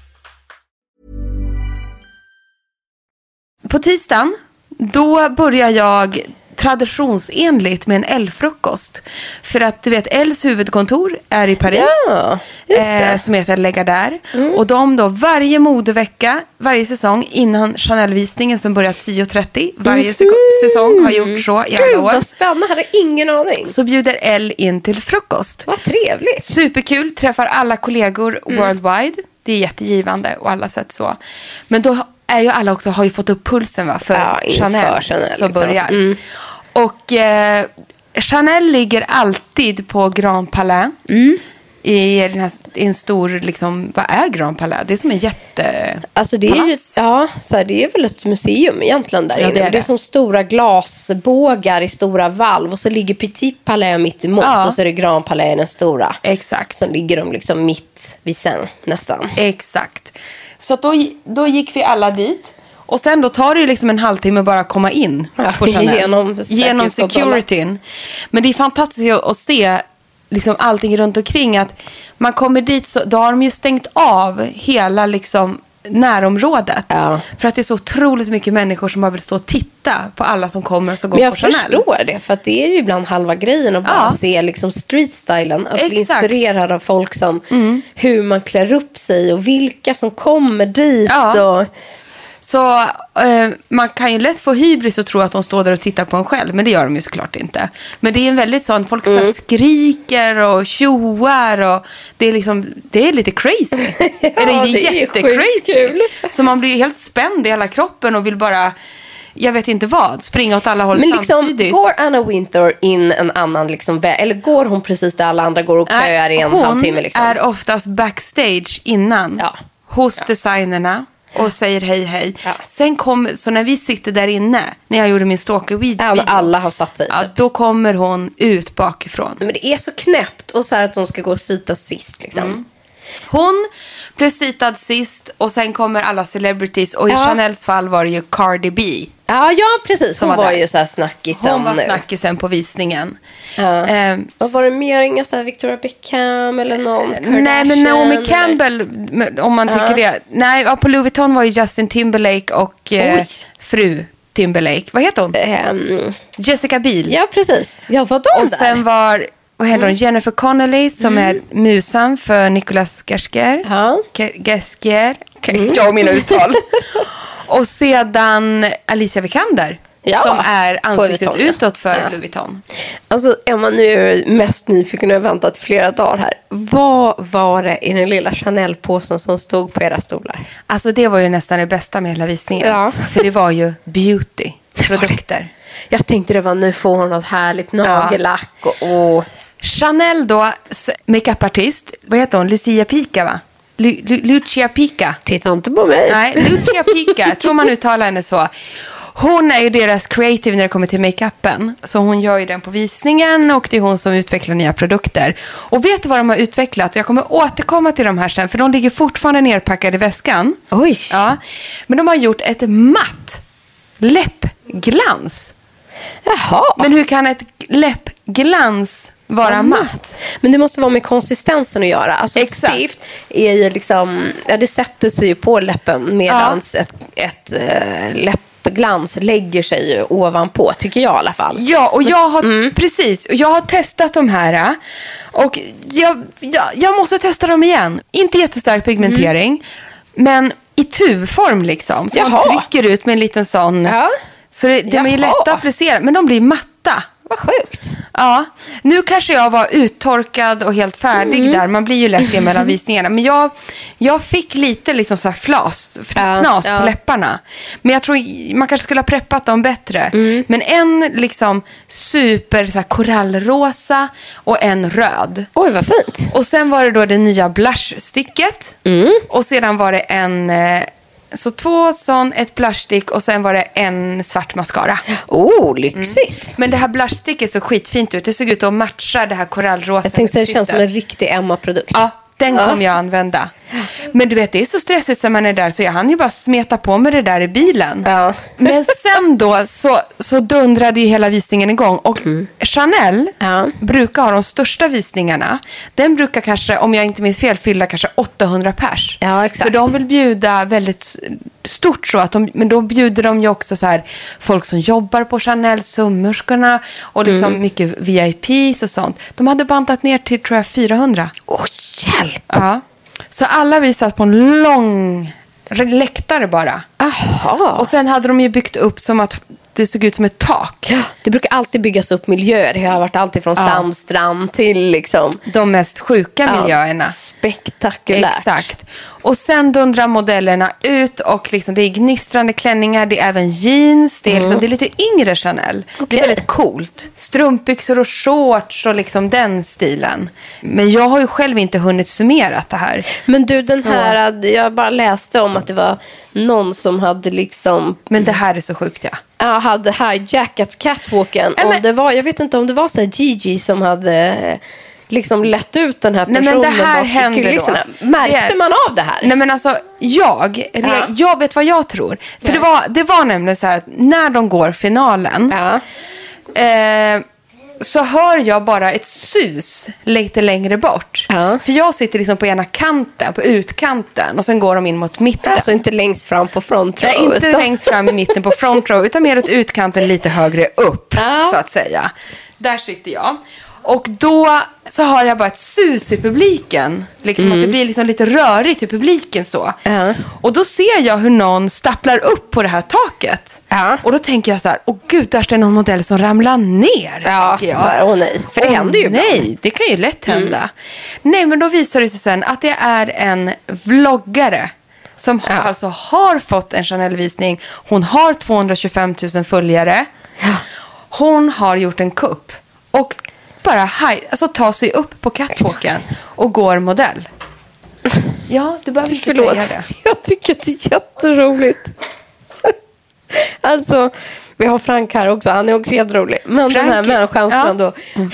Speaker 2: På tisdagen, då börjar jag traditionsenligt med en L-frukost. För att du vet, Ls huvudkontor är i Paris.
Speaker 1: Ja. Mm.
Speaker 2: Eh, som heter Lägga Och de då varje modevecka, varje säsong innan Chanel-visningen som börjar 10.30. Varje seko- säsong har gjort så i alla
Speaker 1: Gud,
Speaker 2: år.
Speaker 1: vad spännande. Hade ingen aning.
Speaker 2: Så bjuder L in till frukost.
Speaker 1: Vad trevligt.
Speaker 2: Superkul, träffar alla kollegor
Speaker 1: Mm.
Speaker 2: worldwide. Det är jättegivande och alla sätt så. Men då är ju alla också, har ju fått upp pulsen va, för
Speaker 1: Ja,
Speaker 2: Chanel,
Speaker 1: Chanel,
Speaker 2: som
Speaker 1: liksom.
Speaker 2: börjar.
Speaker 1: Mm.
Speaker 2: Och eh, Chanel ligger alltid på Grand Palais.
Speaker 1: Mm.
Speaker 2: I, den här, I en stor, liksom, vad är Grand Palais? Det är som en jätte...
Speaker 1: Alltså det är, ju, ja, så här, det är väl ett museum egentligen där
Speaker 2: Ja,
Speaker 1: inne.
Speaker 2: det är
Speaker 1: Det är,
Speaker 2: det.
Speaker 1: som stora glasbågar i stora valv och så ligger Petit Palais mitt emot
Speaker 2: Ja.
Speaker 1: och så är det Grand Palais den stora.
Speaker 2: Exakt.
Speaker 1: Så ligger de liksom mitt vid sen nästan.
Speaker 2: Exakt. Så då, då gick vi alla dit. Och sen då tar det ju liksom en halvtimme bara att komma in
Speaker 1: Ja,
Speaker 2: på Chanel.
Speaker 1: genom
Speaker 2: genom securityn. Men det är fantastiskt att- att se liksom allting runt omkring. Att man kommer dit, så, då har de ju stängt av hela liksom närområdet.
Speaker 1: Ja.
Speaker 2: För att det är så otroligt mycket människor som bara vill stå och titta på alla som kommer som går
Speaker 1: Men jag
Speaker 2: på Chanel.
Speaker 1: förstår det, för det är ju ibland halva grejen att bara
Speaker 2: Ja.
Speaker 1: se liksom street-stylen. Att bli
Speaker 2: Exakt. Mm.
Speaker 1: inspirerad av folk som, hur man klär upp sig och vilka som kommer dit.
Speaker 2: Ja.
Speaker 1: Och,
Speaker 2: Så eh, man kan ju lätt få hybris och tro att de står där och tittar på en själv, men det gör de ju såklart inte. Men det är en väldigt sån, folk så
Speaker 1: Mm.
Speaker 2: här skriker och tjoar och det är liksom, det är lite crazy. Eller det är,
Speaker 1: det är
Speaker 2: jättecrazy. Så man blir ju helt spänd i hela kroppen och vill bara, jag vet inte vad, springa åt alla håll
Speaker 1: men liksom,
Speaker 2: samtidigt.
Speaker 1: går Anna Wintour in en annan liksom, väg? Eller går hon precis där alla andra går och köar i en
Speaker 2: hon
Speaker 1: halvtimme? Liksom?
Speaker 2: är oftast backstage innan.
Speaker 1: Ja.
Speaker 2: Hos designerna. Och säger hej hej.
Speaker 1: Ja.
Speaker 2: Sen kommer, så när vi sitter där inne, när jag gjorde min stalker-video.
Speaker 1: Ja, men alla har satt sig.
Speaker 2: Ja,
Speaker 1: typ.
Speaker 2: då kommer hon ut bakifrån.
Speaker 1: Men det är så knäppt och så här att de ska gå och sita sist. Liksom.
Speaker 2: Mm. Hon blev citad sist och sen kommer alla celebrities och i
Speaker 1: Ja.
Speaker 2: Chanels fall var det ju Cardi B.
Speaker 1: Ja, ja, precis.
Speaker 2: Som
Speaker 1: Hon
Speaker 2: var
Speaker 1: var, ju så här snackisen
Speaker 2: Hon var
Speaker 1: nu.
Speaker 2: snackisen på visningen.
Speaker 1: Ja.
Speaker 2: Ehm,
Speaker 1: Vad var det mer? Inga så här Victoria Beckham eller någon
Speaker 2: Nej, men Naomi
Speaker 1: eller-
Speaker 2: Campbell, om man tycker det. Nej, ja, på Louis Vuitton var ju Justin Timberlake och eh, fru Timberlake. Vad heter hon?
Speaker 1: Ehm,
Speaker 2: Jessica Biel.
Speaker 1: ja, precis. Ja, vadå
Speaker 2: och
Speaker 1: där?
Speaker 2: sen var, vad heter hon? Jennifer Connelly som är musan för Nicolas Gersker.
Speaker 1: Ja.
Speaker 2: Gersker. Okej, Jag och mina uttal. och sedan Alicia Vikander.
Speaker 1: Ja,
Speaker 2: som är ansiktet
Speaker 1: Vuitton,
Speaker 2: utåt för
Speaker 1: Ja.
Speaker 2: Louis Vuitton.
Speaker 1: Alltså, Emma, nu är jag mest nyfiken och har väntat flera dagar här. Vad var det i den lilla Chanel-påsen som stod på era stolar?
Speaker 2: Alltså det var ju nästan det bästa med hela visningen.
Speaker 1: Ja.
Speaker 2: För det var ju beauty. Produkter.
Speaker 1: Jag tänkte det var nu får hon något härligt nagellack och... och
Speaker 2: Chanel då, makeupartist, vad heter hon? Lucia Pica va? Lu, Lu, Lucia Pica.
Speaker 1: titta inte på mig.
Speaker 2: Nej, Lucia Pica, tror man uttalar henne så. Hon är ju deras creative när det kommer till makeupen. Så hon gör ju den på visningen och det är hon som utvecklar nya produkter. Och vet du vad de har utvecklat? Jag kommer återkomma till de här sen, för de ligger fortfarande nerpackade i väskan.
Speaker 1: Oj.
Speaker 2: Ja, men de har gjort ett matt läppglans.
Speaker 1: Jaha.
Speaker 2: Men hur kan ett läppglans vara matt?
Speaker 1: Men det måste vara med konsistensen att göra. Alltså ett
Speaker 2: Exakt.
Speaker 1: stift är ju liksom, ja, det sätter sig ju på läppen medan ett, ett äh, läppglans lägger sig ju ovanpå, tycker jag i alla fall.
Speaker 2: Ja, och jag har, precis, och jag har testat de här och jag, jag, jag måste testa dem igen. Inte jättestark pigmentering, men i tubform liksom. Så man
Speaker 1: Jaha.
Speaker 2: trycker ut med en liten sån.
Speaker 1: Ja.
Speaker 2: Så det, de är lätta att applicera, men de blir matta.
Speaker 1: Vad sjukt.
Speaker 2: Ja, nu kanske jag var uttorkad och helt färdig
Speaker 1: Mm.
Speaker 2: där. Man blir ju lätt det mellan visningarna. Men jag, jag fick lite liksom så här flas,
Speaker 1: Ja,
Speaker 2: knas
Speaker 1: ja.
Speaker 2: på läpparna. Men jag tror man kanske skulle ha preppat dem bättre.
Speaker 1: Mm.
Speaker 2: Men en liksom super så här, korallrosa och en röd.
Speaker 1: Oj, vad fint.
Speaker 2: Och sen var det då det nya blushsticket.
Speaker 1: Mm.
Speaker 2: Och sedan var det en... Så två sån, ett blushstick och sen var det en svart mascara.
Speaker 1: Oh, lyxigt.
Speaker 2: Men det här blushsticket såg skitfint ut. Det såg ut att matcha det här korallrosa
Speaker 1: Jag tänkte säga det känns som en riktig Emma-produkt.
Speaker 2: Ja, den
Speaker 1: Ja.
Speaker 2: kommer jag använda. Men du vet, det är så stressigt som man är där så jag hann ju bara smeta på med det där i bilen.
Speaker 1: Ja.
Speaker 2: Men sen då så, så dundrade ju hela visningen igång. Och Chanel
Speaker 1: Mm. Ja.
Speaker 2: brukar ha de största visningarna. Den brukar kanske, om jag inte minns fel, fylla kanske 800 pers.
Speaker 1: Ja, exakt.
Speaker 2: För de vill bjuda väldigt stort så att de, men då bjuder de ju också så här folk som jobbar på Chanel, sömmerskorna och liksom
Speaker 1: Mm.
Speaker 2: mycket VIPs och sånt. De hade bantat ner till tror jag 400.
Speaker 1: Åh, hjälp.
Speaker 2: Ja. Så alla vi satt på en lång läktare bara.
Speaker 1: Aha.
Speaker 2: Och sen hade de ju byggt upp som att det såg ut som ett tak.
Speaker 1: Ja, det brukar alltid byggas upp miljöer. Det har varit alltid från
Speaker 2: Ja.
Speaker 1: Sandstrand till liksom...
Speaker 2: De mest sjuka miljöerna.
Speaker 1: Spektakulärt.
Speaker 2: Exakt. Och sen dundrar modellerna ut och liksom, det är gnistrande klänningar, det är även jeans, det är, liksom, det är lite yngre Chanel. Det
Speaker 1: Okej.
Speaker 2: är väldigt coolt. Strumpbyxor och shorts och liksom den stilen. Men jag har ju själv inte hunnit summera det här.
Speaker 1: Men du, den
Speaker 2: Så-
Speaker 1: här, jag bara läste om att det var någon som hade liksom
Speaker 2: Men det här är så sjukt ja.
Speaker 1: ja, hade hijackat catwalken. Om
Speaker 2: men-
Speaker 1: det var, jag vet inte om det var så här Gigi som hade liksom lett ut den här
Speaker 2: Nej,
Speaker 1: personen
Speaker 2: men det här
Speaker 1: bak
Speaker 2: händer
Speaker 1: kulisserna.
Speaker 2: då.
Speaker 1: Märkte
Speaker 2: är-
Speaker 1: man av det här?
Speaker 2: Nej men alltså, jag,
Speaker 1: Ja.
Speaker 2: jag vet vad jag tror. För
Speaker 1: Nej.
Speaker 2: det var, det var nämligen så här att när de går finalen
Speaker 1: Ja.
Speaker 2: eh, så hör jag bara ett sus lite längre bort.
Speaker 1: Ja.
Speaker 2: För jag sitter liksom på ena kanten, på utkanten och sen går de in mot mitten.
Speaker 1: Alltså inte längst fram på front row.
Speaker 2: Nej, inte
Speaker 1: utan-
Speaker 2: längst fram i mitten på front row, utan mer åt utkanten lite högre upp,
Speaker 1: Ja.
Speaker 2: så att säga. Där sitter jag. Och då så hör jag bara ett sus i publiken. Liksom att det blir liksom lite rörigt i publiken så.
Speaker 1: Mm. Ja.
Speaker 2: Och då ser jag hur någon stapplar upp på det här taket.
Speaker 1: Ja.
Speaker 2: Och då tänker jag så här, åh gud, där står någon modell som ramlar ner.
Speaker 1: Ja,
Speaker 2: jag.
Speaker 1: så här, åh nej. För det
Speaker 2: Åh,
Speaker 1: händer ju. Mm.
Speaker 2: Nej, det kan ju lätt hända. Nej, men då visar det sig sen att det är en vloggare som
Speaker 1: Ja.
Speaker 2: alltså har fått en Chanel-visning. Hon har 225 000 följare. Hon har gjort en kupp och bara haj, alltså, tar sig upp på catwalken och går modell. Ja, du behöver inte
Speaker 1: Förlåt.
Speaker 2: säga det.
Speaker 1: Jag tycker det är jätteroligt. Alltså, vi har Frank här också. Han är också jätterolig. Men den här
Speaker 2: Frank,
Speaker 1: människan som
Speaker 2: ja.
Speaker 1: ändå,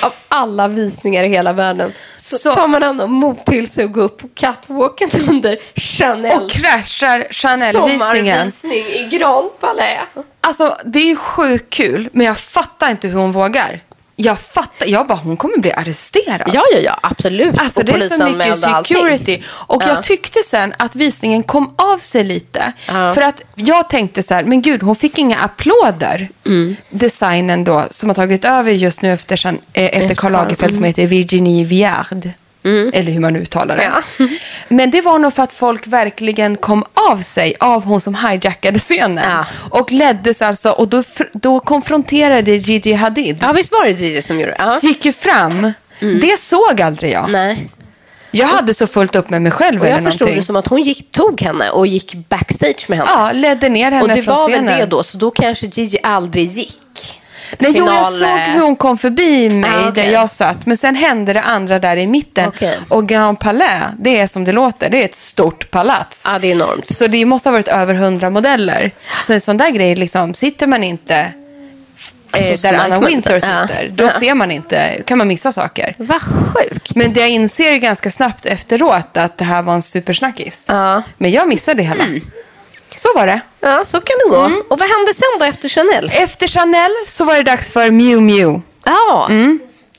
Speaker 1: av alla visningar i hela världen, så,
Speaker 2: Så-
Speaker 1: tar man ändå mod till sig att gå upp på catwalken under
Speaker 2: Och
Speaker 1: Chanels
Speaker 2: kraschar Chanel-visningen.
Speaker 1: sommarvisning i Grand Palais.
Speaker 2: Alltså, det är ju sjukt kul, men jag fattar inte hur hon vågar. Jag fattar, jag bara, hon kommer bli arresterad.
Speaker 1: Ja, ja, ja, absolut.
Speaker 2: Alltså
Speaker 1: och
Speaker 2: det är så mycket
Speaker 1: med allting.
Speaker 2: security. Och
Speaker 1: Ja.
Speaker 2: jag tyckte sen att visningen kom av sig lite.
Speaker 1: Ja.
Speaker 2: För att jag tänkte så här, men gud, hon fick inga applåder.
Speaker 1: Mm.
Speaker 2: Designen då, som har tagit över just nu efter, Jean- eh, efter Karl Lagerfeld som heter Virginie Viard. Eller hur man uttalar det.
Speaker 1: Mm. Ja.
Speaker 2: Men det var nog för att folk verkligen kom av sig av hon som hijackade scenen.
Speaker 1: Ja.
Speaker 2: Och leddes alltså, och då, då konfronterade Gigi Hadid.
Speaker 1: Ja, visst var det Gigi som gjorde det? Ja.
Speaker 2: Gick ju fram. Det såg aldrig jag.
Speaker 1: Nej.
Speaker 2: Jag hade så fullt upp med mig själv
Speaker 1: Och jag förstod
Speaker 2: någonting.
Speaker 1: det som att hon gick, tog henne och gick backstage med henne.
Speaker 2: Ja, ledde ner henne
Speaker 1: och det
Speaker 2: från
Speaker 1: var väl
Speaker 2: scenen.
Speaker 1: det då, så då kanske Gigi aldrig gick.
Speaker 2: Nej, jo, jag
Speaker 1: Final,
Speaker 2: såg hur hon kom förbi mig
Speaker 1: Ah, okej.
Speaker 2: där jag satt. Men sen hände det andra där i mitten.
Speaker 1: Okej.
Speaker 2: Och Grand Palais, det är som det låter. Det är ett stort palats.
Speaker 1: Ja, det är enormt.
Speaker 2: Så det måste ha varit över hundra modeller. Så en sån där grej, liksom, sitter man inte eh,
Speaker 1: Alltså, så
Speaker 2: där Anna Winter
Speaker 1: inte. Ja.
Speaker 2: sitter, då ser man inte, kan man missa saker.
Speaker 1: Vad sjukt.
Speaker 2: Men det jag inser ganska snabbt efteråt att det här var en supersnackis.
Speaker 1: Ja. Mm.
Speaker 2: Men jag missade det hela. Så var det.
Speaker 1: Ja, så kan det gå.
Speaker 2: Mm.
Speaker 1: Och vad hände sen då efter Chanel?
Speaker 2: Efter Chanel så var det dags för Miu Miu.
Speaker 1: Ja,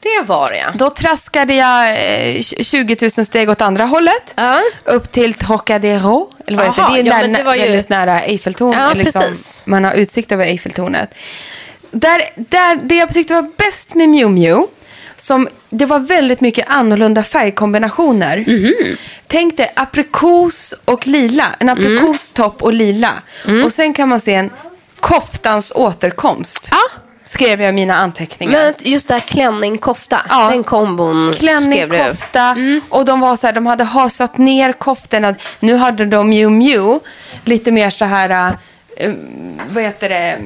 Speaker 1: det var det.
Speaker 2: Då traskade jag eh, 20 000 steg åt andra hållet.
Speaker 1: Ja.
Speaker 2: Upp till Trocadero. Eller vad
Speaker 1: Jaha,
Speaker 2: det? Det är
Speaker 1: ja,
Speaker 2: där,
Speaker 1: det var ju-
Speaker 2: väldigt nära Eiffeltornet.
Speaker 1: Ja,
Speaker 2: liksom, man har utsikt över Eiffeltornet. Där, där, det jag tyckte var bäst med Miu Miu, som, det var väldigt mycket annorlunda färgkombinationer.
Speaker 1: Mhm.
Speaker 2: Tänk dig aprikos och lila. En
Speaker 1: Mm.
Speaker 2: aprikostopp och lila. Och sen kan man se en koftans återkomst.
Speaker 1: Ja.
Speaker 2: Skrev jag i mina anteckningar.
Speaker 1: Men just där klänning, kofta,
Speaker 2: Ja.
Speaker 1: den kombon
Speaker 2: klänning,
Speaker 1: skrev du.
Speaker 2: kofta
Speaker 1: Mm.
Speaker 2: och de var så här, de hade hasat ner koftorna. Nu hade de Miu Miu lite mer så här, eh, vad heter det,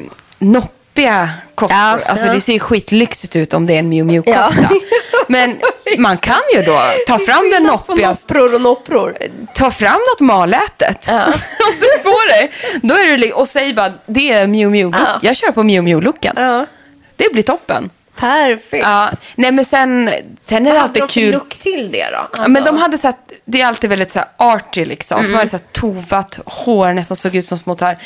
Speaker 2: noppiga koftor.
Speaker 1: Ja,
Speaker 2: alltså
Speaker 1: ja.
Speaker 2: det ser ju skitlyxigt ut om det är en Miu Miu kofta.
Speaker 1: Ja.
Speaker 2: Men man kan ju då ta fram den noppiga,
Speaker 1: Noppror och noppror.
Speaker 2: ta fram något malätet och sätt på det. Då är det, och säg bara, det är Miu Miu look.
Speaker 1: Ja.
Speaker 2: Jag kör på Miu Miu looken.
Speaker 1: Ja.
Speaker 2: Det blir toppen.
Speaker 1: Perfekt.
Speaker 2: Ja, nej men sen, sen är
Speaker 1: Vad
Speaker 2: det
Speaker 1: hade
Speaker 2: alltid
Speaker 1: de
Speaker 2: kul.
Speaker 1: look till det då?
Speaker 2: Ja, men de
Speaker 1: Alltså-
Speaker 2: hade så här, det är alltid väldigt så här arty liksom.
Speaker 1: Mm.
Speaker 2: Så de hade så här tovat hår, nästan såg ut som små så här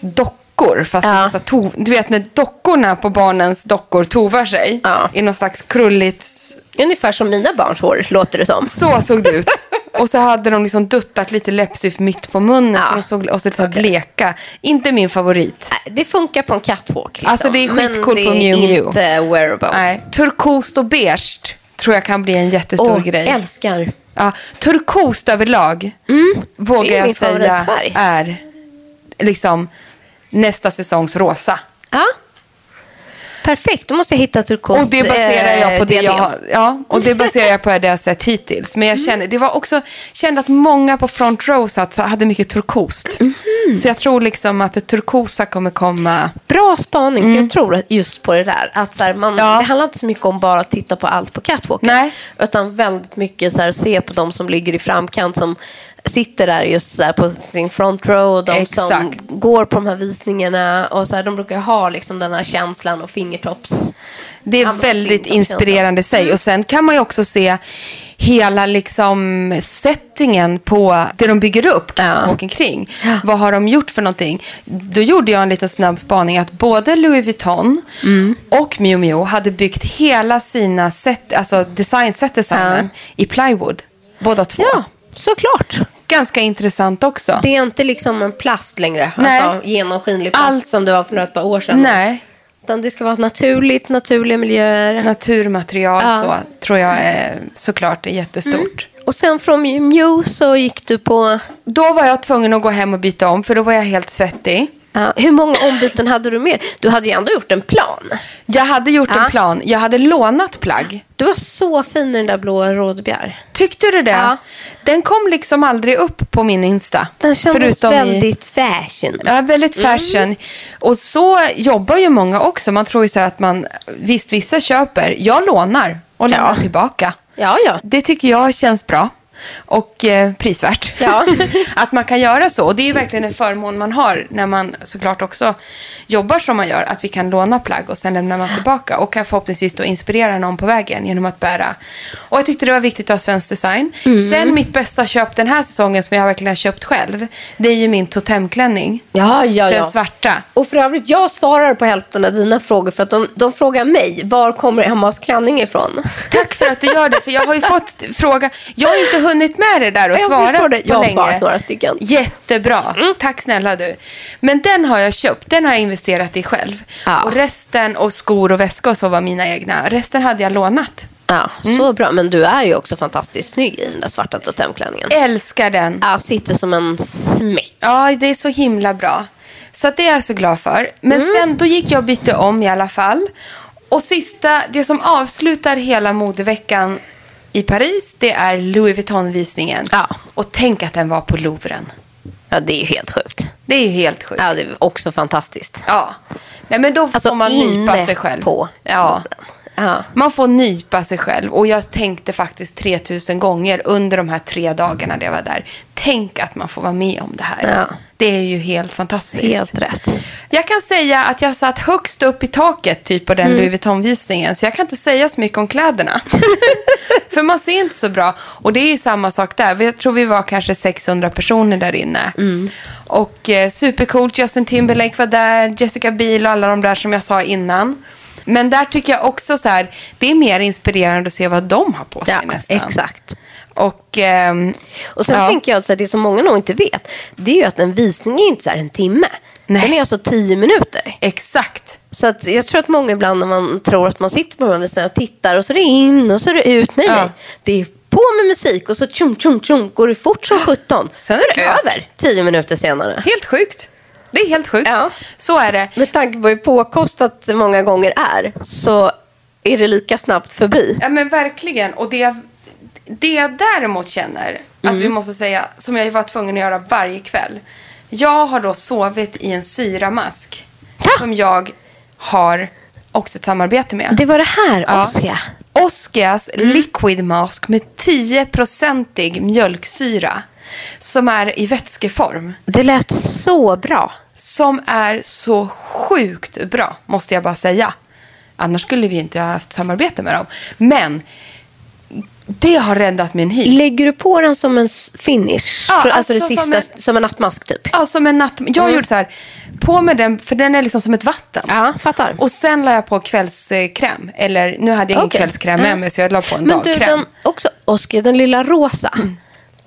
Speaker 2: dockor. Fast
Speaker 1: Ja.
Speaker 2: det så to, du vet när dockorna på barnens dockor tovar sig.
Speaker 1: Ja.
Speaker 2: I någon slags krulligt,
Speaker 1: Ungefär som mina barns hår, låter det som.
Speaker 2: så såg det ut. och så hade de liksom duttat lite läppstift mitt på munnen.
Speaker 1: Ja.
Speaker 2: Så de såg, och så lite så här bleka. Inte min favorit.
Speaker 1: Det funkar på en catwalk. Liksom.
Speaker 2: Alltså, det är skitcoolt
Speaker 1: men
Speaker 2: på
Speaker 1: det
Speaker 2: Miu Miu.
Speaker 1: är inte wearable.
Speaker 2: Nej, turkost och beige tror jag kan bli en jättestor
Speaker 1: Åh,
Speaker 2: grej.
Speaker 1: älskar.
Speaker 2: Ja, turkost överlag vågar
Speaker 1: Mm. Det är
Speaker 2: jag säga är liksom nästa säsongs rosa.
Speaker 1: Ja. Perfekt, då måste jag hitta turkost
Speaker 2: Och det baserar jag på det jag har, ja, och det baserar jag på det jag sett hittills. Men jag
Speaker 1: Mm.
Speaker 2: känner, det var också, kände att många på front row hade mycket turkost.
Speaker 1: Mhm.
Speaker 2: Så jag tror liksom att det turkosa kommer komma.
Speaker 1: Bra spaning, för jag tror att just på det där. Att så här, man,
Speaker 2: Mm. Ja.
Speaker 1: Det handlar inte så mycket om bara att titta på allt på catwalken.
Speaker 2: Nej.
Speaker 1: Utan väldigt mycket så här, se på de som ligger i framkant som sitter där just så på sin front row. Och de som
Speaker 2: Exakt.
Speaker 1: går på de här visningarna. Och så här, de brukar ha liksom den här känslan och fingertopps.
Speaker 2: Det är
Speaker 1: Ja,
Speaker 2: väldigt inspirerande i sig. Och sen kan man ju också se hela liksom settingen på det de bygger upp
Speaker 1: Ja.
Speaker 2: och omkring. Vad har de gjort för någonting? Då gjorde jag en liten snabb spaning att både Louis Vuitton
Speaker 1: Mm.
Speaker 2: och Miu Miu hade byggt hela sina set, alltså design, set designen i plywood. Båda två.
Speaker 1: Ja, såklart.
Speaker 2: Ganska intressant också.
Speaker 1: Det är inte liksom en plast längre.
Speaker 2: Nej.
Speaker 1: Alltså genomskinlig plast
Speaker 2: Allt-
Speaker 1: som det var för några par år sedan.
Speaker 2: Nej,
Speaker 1: Utan det ska vara naturligt, naturliga miljöer.
Speaker 2: naturmaterial
Speaker 1: Ja.
Speaker 2: så tror jag är, såklart är jättestort.
Speaker 1: Och sen från Miu så gick du på...
Speaker 2: Då var jag tvungen att gå hem och byta om för då var jag helt svettig.
Speaker 1: Ja, hur många ombyten hade du mer? Du hade ju ändå gjort en plan.
Speaker 2: Jag hade gjort
Speaker 1: Ja.
Speaker 2: en plan. Jag hade lånat plagg.
Speaker 1: Du var så fin i den där blå rådbjär.
Speaker 2: Tyckte du det?
Speaker 1: Ja.
Speaker 2: Den kom liksom aldrig upp på min Insta.
Speaker 1: Den kändes
Speaker 2: Förutom i-
Speaker 1: väldigt fashion.
Speaker 2: Ja, väldigt fashion.
Speaker 1: Mm.
Speaker 2: Och så jobbar ju många också. Man tror ju så här att man, visst vissa köper. Jag lånar och lämnar
Speaker 1: Ja.
Speaker 2: tillbaka.
Speaker 1: Ja, ja.
Speaker 2: Det tycker jag känns bra. Och eh, prisvärt.
Speaker 1: Ja.
Speaker 2: att man kan göra så. Och det är ju verkligen en förmån man har när man såklart också jobbar som man gör. Att vi kan låna plagg och sen lämnar man tillbaka. Och kan förhoppningsvis då inspirera någon på vägen genom att bära. Och jag tyckte det var viktigt att ha svensk design.
Speaker 1: Mm.
Speaker 2: Sen mitt bästa köp den här säsongen som jag verkligen har köpt själv. Det är ju min totemklänning.
Speaker 1: Ja, ja,
Speaker 2: Den svarta.
Speaker 1: Och för övrigt, jag svarar på hälften av dina frågor för att de, de frågar mig, var kommer Emmas klänning ifrån?
Speaker 2: Tack för att du gör det, för jag har ju fått fråga. Jag har inte hunnit med det där och
Speaker 1: Jag
Speaker 2: svarat
Speaker 1: förstår det.
Speaker 2: på
Speaker 1: Jag har
Speaker 2: länge.
Speaker 1: svarat några stycken.
Speaker 2: Jättebra. Tack snälla du. Men den har jag köpt. Den har jag investerat i själv.
Speaker 1: Ja.
Speaker 2: Och resten och skor och väska och så var mina egna. Resten hade jag lånat.
Speaker 1: Ja, så bra. Men du är ju också fantastiskt snygg i den där svarta totemklänningen.
Speaker 2: Älskar den.
Speaker 1: Ja, sitter som en smäck.
Speaker 2: Ja, det är så himla bra. Så att det är jag så glad för. Men
Speaker 1: Mm.
Speaker 2: sen, då gick jag och bytte om i alla fall. Och sista, det som avslutar hela modeveckan i Paris, det är Louis Vuitton-visningen.
Speaker 1: Ja.
Speaker 2: Och tänk att den var på Louvren.
Speaker 1: Ja, det är ju helt sjukt.
Speaker 2: Det är ju helt sjukt.
Speaker 1: Ja, det är också fantastiskt.
Speaker 2: Ja. Nej, men då
Speaker 1: Alltså,
Speaker 2: får man nypa
Speaker 1: inne
Speaker 2: sig själv.
Speaker 1: på
Speaker 2: ja.
Speaker 1: Louvren. Ja.
Speaker 2: Man får nypa sig själv. Och jag tänkte faktiskt 3000 gånger under de här tre dagarna där jag var där. Tänk att man får vara med om det här.
Speaker 1: Ja.
Speaker 2: Det är ju helt fantastiskt.
Speaker 1: Helt rätt.
Speaker 2: Jag kan säga att jag satt högst upp i taket typ på den
Speaker 1: Mm.
Speaker 2: Louis Vuitton-visningen. Så jag kan inte säga så mycket om kläderna. För man ser inte så bra. Och det är samma sak där. Jag tror vi var kanske 600 personer där inne.
Speaker 1: Mm.
Speaker 2: Och eh, supercoolt. Justin Timberlake var där. Jessica Biel och alla de där som jag sa innan. Men där tycker jag också så här, det är mer inspirerande att se vad de har på sig
Speaker 1: Ja,
Speaker 2: nästan.
Speaker 1: exakt.
Speaker 2: Och, ehm,
Speaker 1: Och sen
Speaker 2: ja.
Speaker 1: tänker jag att så det som många nog inte vet, det är ju att en visning är inte så här en timme.
Speaker 2: Nej.
Speaker 1: Den är alltså tio minuter.
Speaker 2: Exakt.
Speaker 1: Så att jag tror att många ibland när man tror att man sitter på de här visningarna och tittar och så är det in och så är det ut. Nej,
Speaker 2: Ja.
Speaker 1: nej. Det är på med musik och så tjum, tjum, tjum, går det fort som sjutton.
Speaker 2: Sen
Speaker 1: så
Speaker 2: är
Speaker 1: är det
Speaker 2: det klart.
Speaker 1: över tio minuter senare.
Speaker 2: Helt sjukt. Det är helt sjukt.
Speaker 1: Ja.
Speaker 2: Så är det.
Speaker 1: Med tanke på hur påkostat det många gånger är så är det lika snabbt förbi.
Speaker 2: Ja men verkligen. Och det, det jag däremot känner att
Speaker 1: Mm.
Speaker 2: vi måste säga, som jag var tvungen att göra varje kväll. Jag har då sovit i en syramask som jag har också ett samarbete med.
Speaker 1: Det var det här,
Speaker 2: Ja.
Speaker 1: Oskar.
Speaker 2: Oscars
Speaker 1: Mm.
Speaker 2: liquid mask med 10-procentig mjölksyra som är i vätskeform.
Speaker 1: Det lät så bra.
Speaker 2: Som är så sjukt bra, måste jag bara säga. Annars skulle vi inte ha haft samarbete med dem. Men det har räddat min hy.
Speaker 1: Lägger du på den som en finish?
Speaker 2: Ja,
Speaker 1: För- alltså,
Speaker 2: alltså
Speaker 1: det
Speaker 2: som
Speaker 1: sista,
Speaker 2: en-
Speaker 1: som en nattmask typ?
Speaker 2: Ja, som en natt. Jag gjorde så här, på med den, för den är liksom som ett vatten.
Speaker 1: Ja, fattar.
Speaker 2: Och sen la jag på kvällskräm. Eller nu hade jag ingen
Speaker 1: Okej.
Speaker 2: kvällskräm med
Speaker 1: Ja.
Speaker 2: mig så jag la på en
Speaker 1: Men du,
Speaker 2: dagkräm.
Speaker 1: den, också, Oskar, den lilla rosa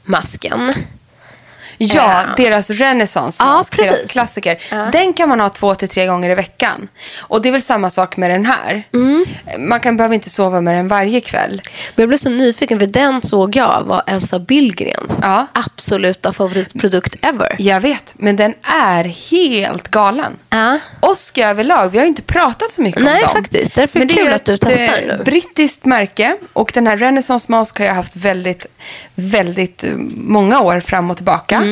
Speaker 1: masken.
Speaker 2: Ja,
Speaker 1: Ja.
Speaker 2: deras renaissance
Speaker 1: Ja,
Speaker 2: mask, deras klassiker.
Speaker 1: Ja.
Speaker 2: Den kan man ha två till tre gånger i veckan. Och det är väl samma sak med den här.
Speaker 1: Mm.
Speaker 2: Man kan behöver inte sova med den varje kväll.
Speaker 1: Men jag blev så nyfiken, för den såg jag var Elsa Billgrens
Speaker 2: Ja.
Speaker 1: absoluta favoritprodukt ever.
Speaker 2: Jag vet, men den är helt galen.
Speaker 1: Ja.
Speaker 2: Oscar överlag, vi har inte pratat så mycket
Speaker 1: Nej,
Speaker 2: om dem.
Speaker 1: faktiskt. Därför är det kul att du
Speaker 2: ett,
Speaker 1: testar
Speaker 2: eh,
Speaker 1: nu.
Speaker 2: brittiskt märke och den här Renaissance Mask har jag haft väldigt, väldigt eh, många år fram och tillbaka.
Speaker 1: Mm.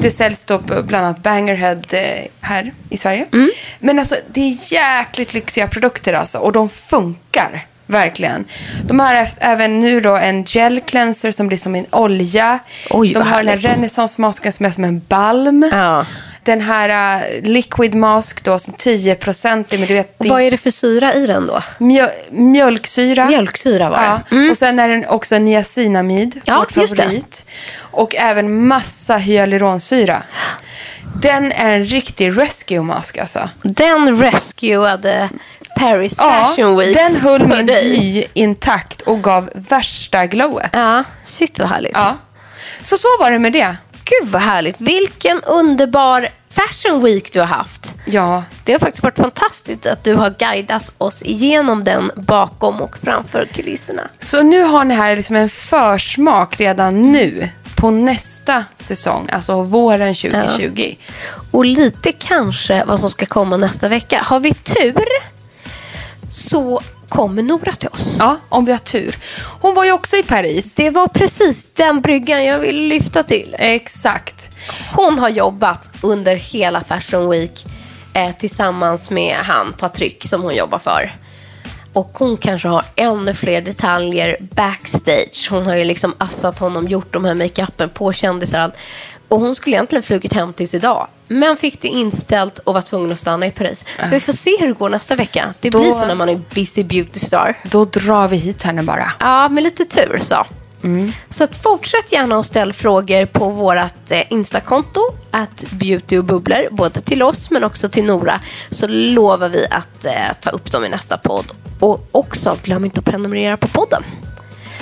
Speaker 2: Det säljs då bland annat Bangerhead eh, här i Sverige.
Speaker 1: Mm.
Speaker 2: Men alltså, det är jäkligt lyxiga produkter alltså och de funkar Verkligen. De har även nu då en gel cleanser som blir som en olja.
Speaker 1: Oj,
Speaker 2: De har den här
Speaker 1: härligt.
Speaker 2: renässansmasken som är som en balm.
Speaker 1: Ja.
Speaker 2: Den här uh, liquid mask då som 10 procent. Men du vet,
Speaker 1: Och vad är det för syra i den då?
Speaker 2: mjö- mjölksyra.
Speaker 1: Mjölksyra var
Speaker 2: Ja.
Speaker 1: det. Mm.
Speaker 2: Och sen är den också niacinamid,
Speaker 1: Ja,
Speaker 2: vårt favorit. Och även massa hyaluronsyra. Den är en riktig rescue mask alltså.
Speaker 1: Den rescuade Paris Fashion Week
Speaker 2: den höll min hy intakt och gav värsta glowet.
Speaker 1: Ja, shit vad härligt.
Speaker 2: Ja. Så så var det med det.
Speaker 1: Gud vad härligt. Vilken underbar Fashion Week du har haft.
Speaker 2: Ja,
Speaker 1: Det har faktiskt varit fantastiskt att du har guidat oss igenom den bakom och framför kulisserna.
Speaker 2: så nu har ni här liksom en försmak redan nu på nästa säsong, alltså våren 2020.
Speaker 1: Och lite kanske vad som ska komma nästa vecka. Har vi tur så kommer Nora till oss.
Speaker 2: Ja, om vi har tur. Hon var ju också i Paris.
Speaker 1: Det var precis den bryggan jag ville lyfta till.
Speaker 2: Exakt.
Speaker 1: Hon har jobbat under hela Fashion Week eh, tillsammans med han Patrik som hon jobbar för. Och hon kanske har ännu fler detaljer backstage. Hon har ju liksom assat honom, gjort de här makeupen på kändisar. och allt. Och hon skulle egentligen flugit hem tills idag. Men fick det inställt och var tvungen att stanna i Paris. Så vi får se hur det går nästa vecka. Det
Speaker 2: Då-
Speaker 1: blir så när man är busy beauty star.
Speaker 2: Då drar vi hit henne bara.
Speaker 1: Ja, med lite tur så. Så att fortsätt gärna att ställa frågor på vårt eh, Instakonto, att beauty och bubblor, både till oss men också till Nora. Så lovar vi att eh, ta upp dem i nästa podd. Och också, glöm inte att prenumerera på podden.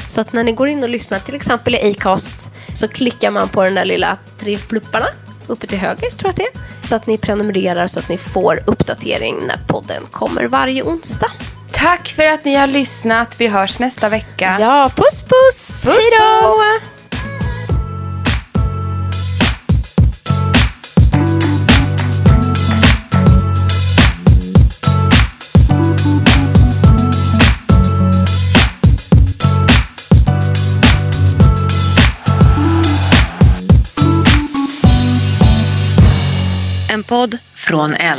Speaker 1: Så att när ni går in och lyssnar till exempel i Acast så klickar man på den där lilla tre plupparna uppe till höger, tror jag att det är. Så att ni prenumererar så att ni får uppdatering när podden kommer varje onsdag.
Speaker 2: Tack för att ni har lyssnat. Vi hörs nästa vecka.
Speaker 1: Ja, puss puss!
Speaker 2: Puss,
Speaker 1: Hej då!
Speaker 3: En podd från L.